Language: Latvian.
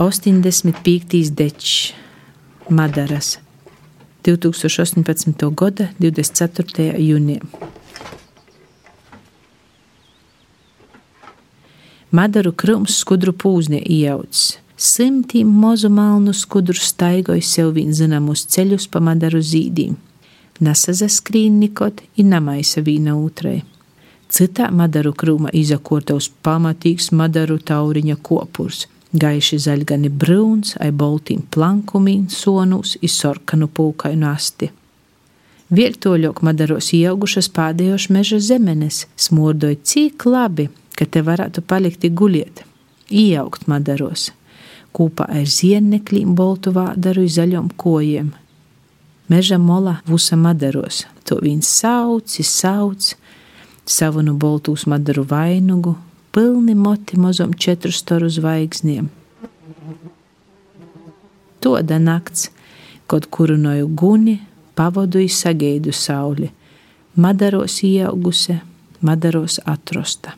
85. dečs Madaras 2018. gada 24. jūnijā. Madaru krūms skudru pūznē iejauts. Simtiem mazu melnu skudru staigoja sev vien zināmus ceļus pa madaru zīdīm. Nasazaskrīn nikot, ir namaisa vīna otrai. Citā madaru krūma izakortaus pamatīgs madaru tauriņa kopurs – gaiši zaļgani brūns, ai boltīm plankumīn, sonūs, izsorkanu pūkainu asti. Viertoļok madaros ieaugušas pēdējos meža zemenes, smordoja cik labi, ka te varētu palikt guliet, iejaukt madaros, kopā ar zienneklīm boltu vādaru zaļom kojiem. Meža mola vusa madaros, to viņš sauc, sauc, savu nu boltūs madaru vainugu, pilni moti mazam četru staru zvaigzniem. Toda nakts, kad kurunoju guni, pavadoju sagaidu sauli, madaros ieauguse, madaros atrosta.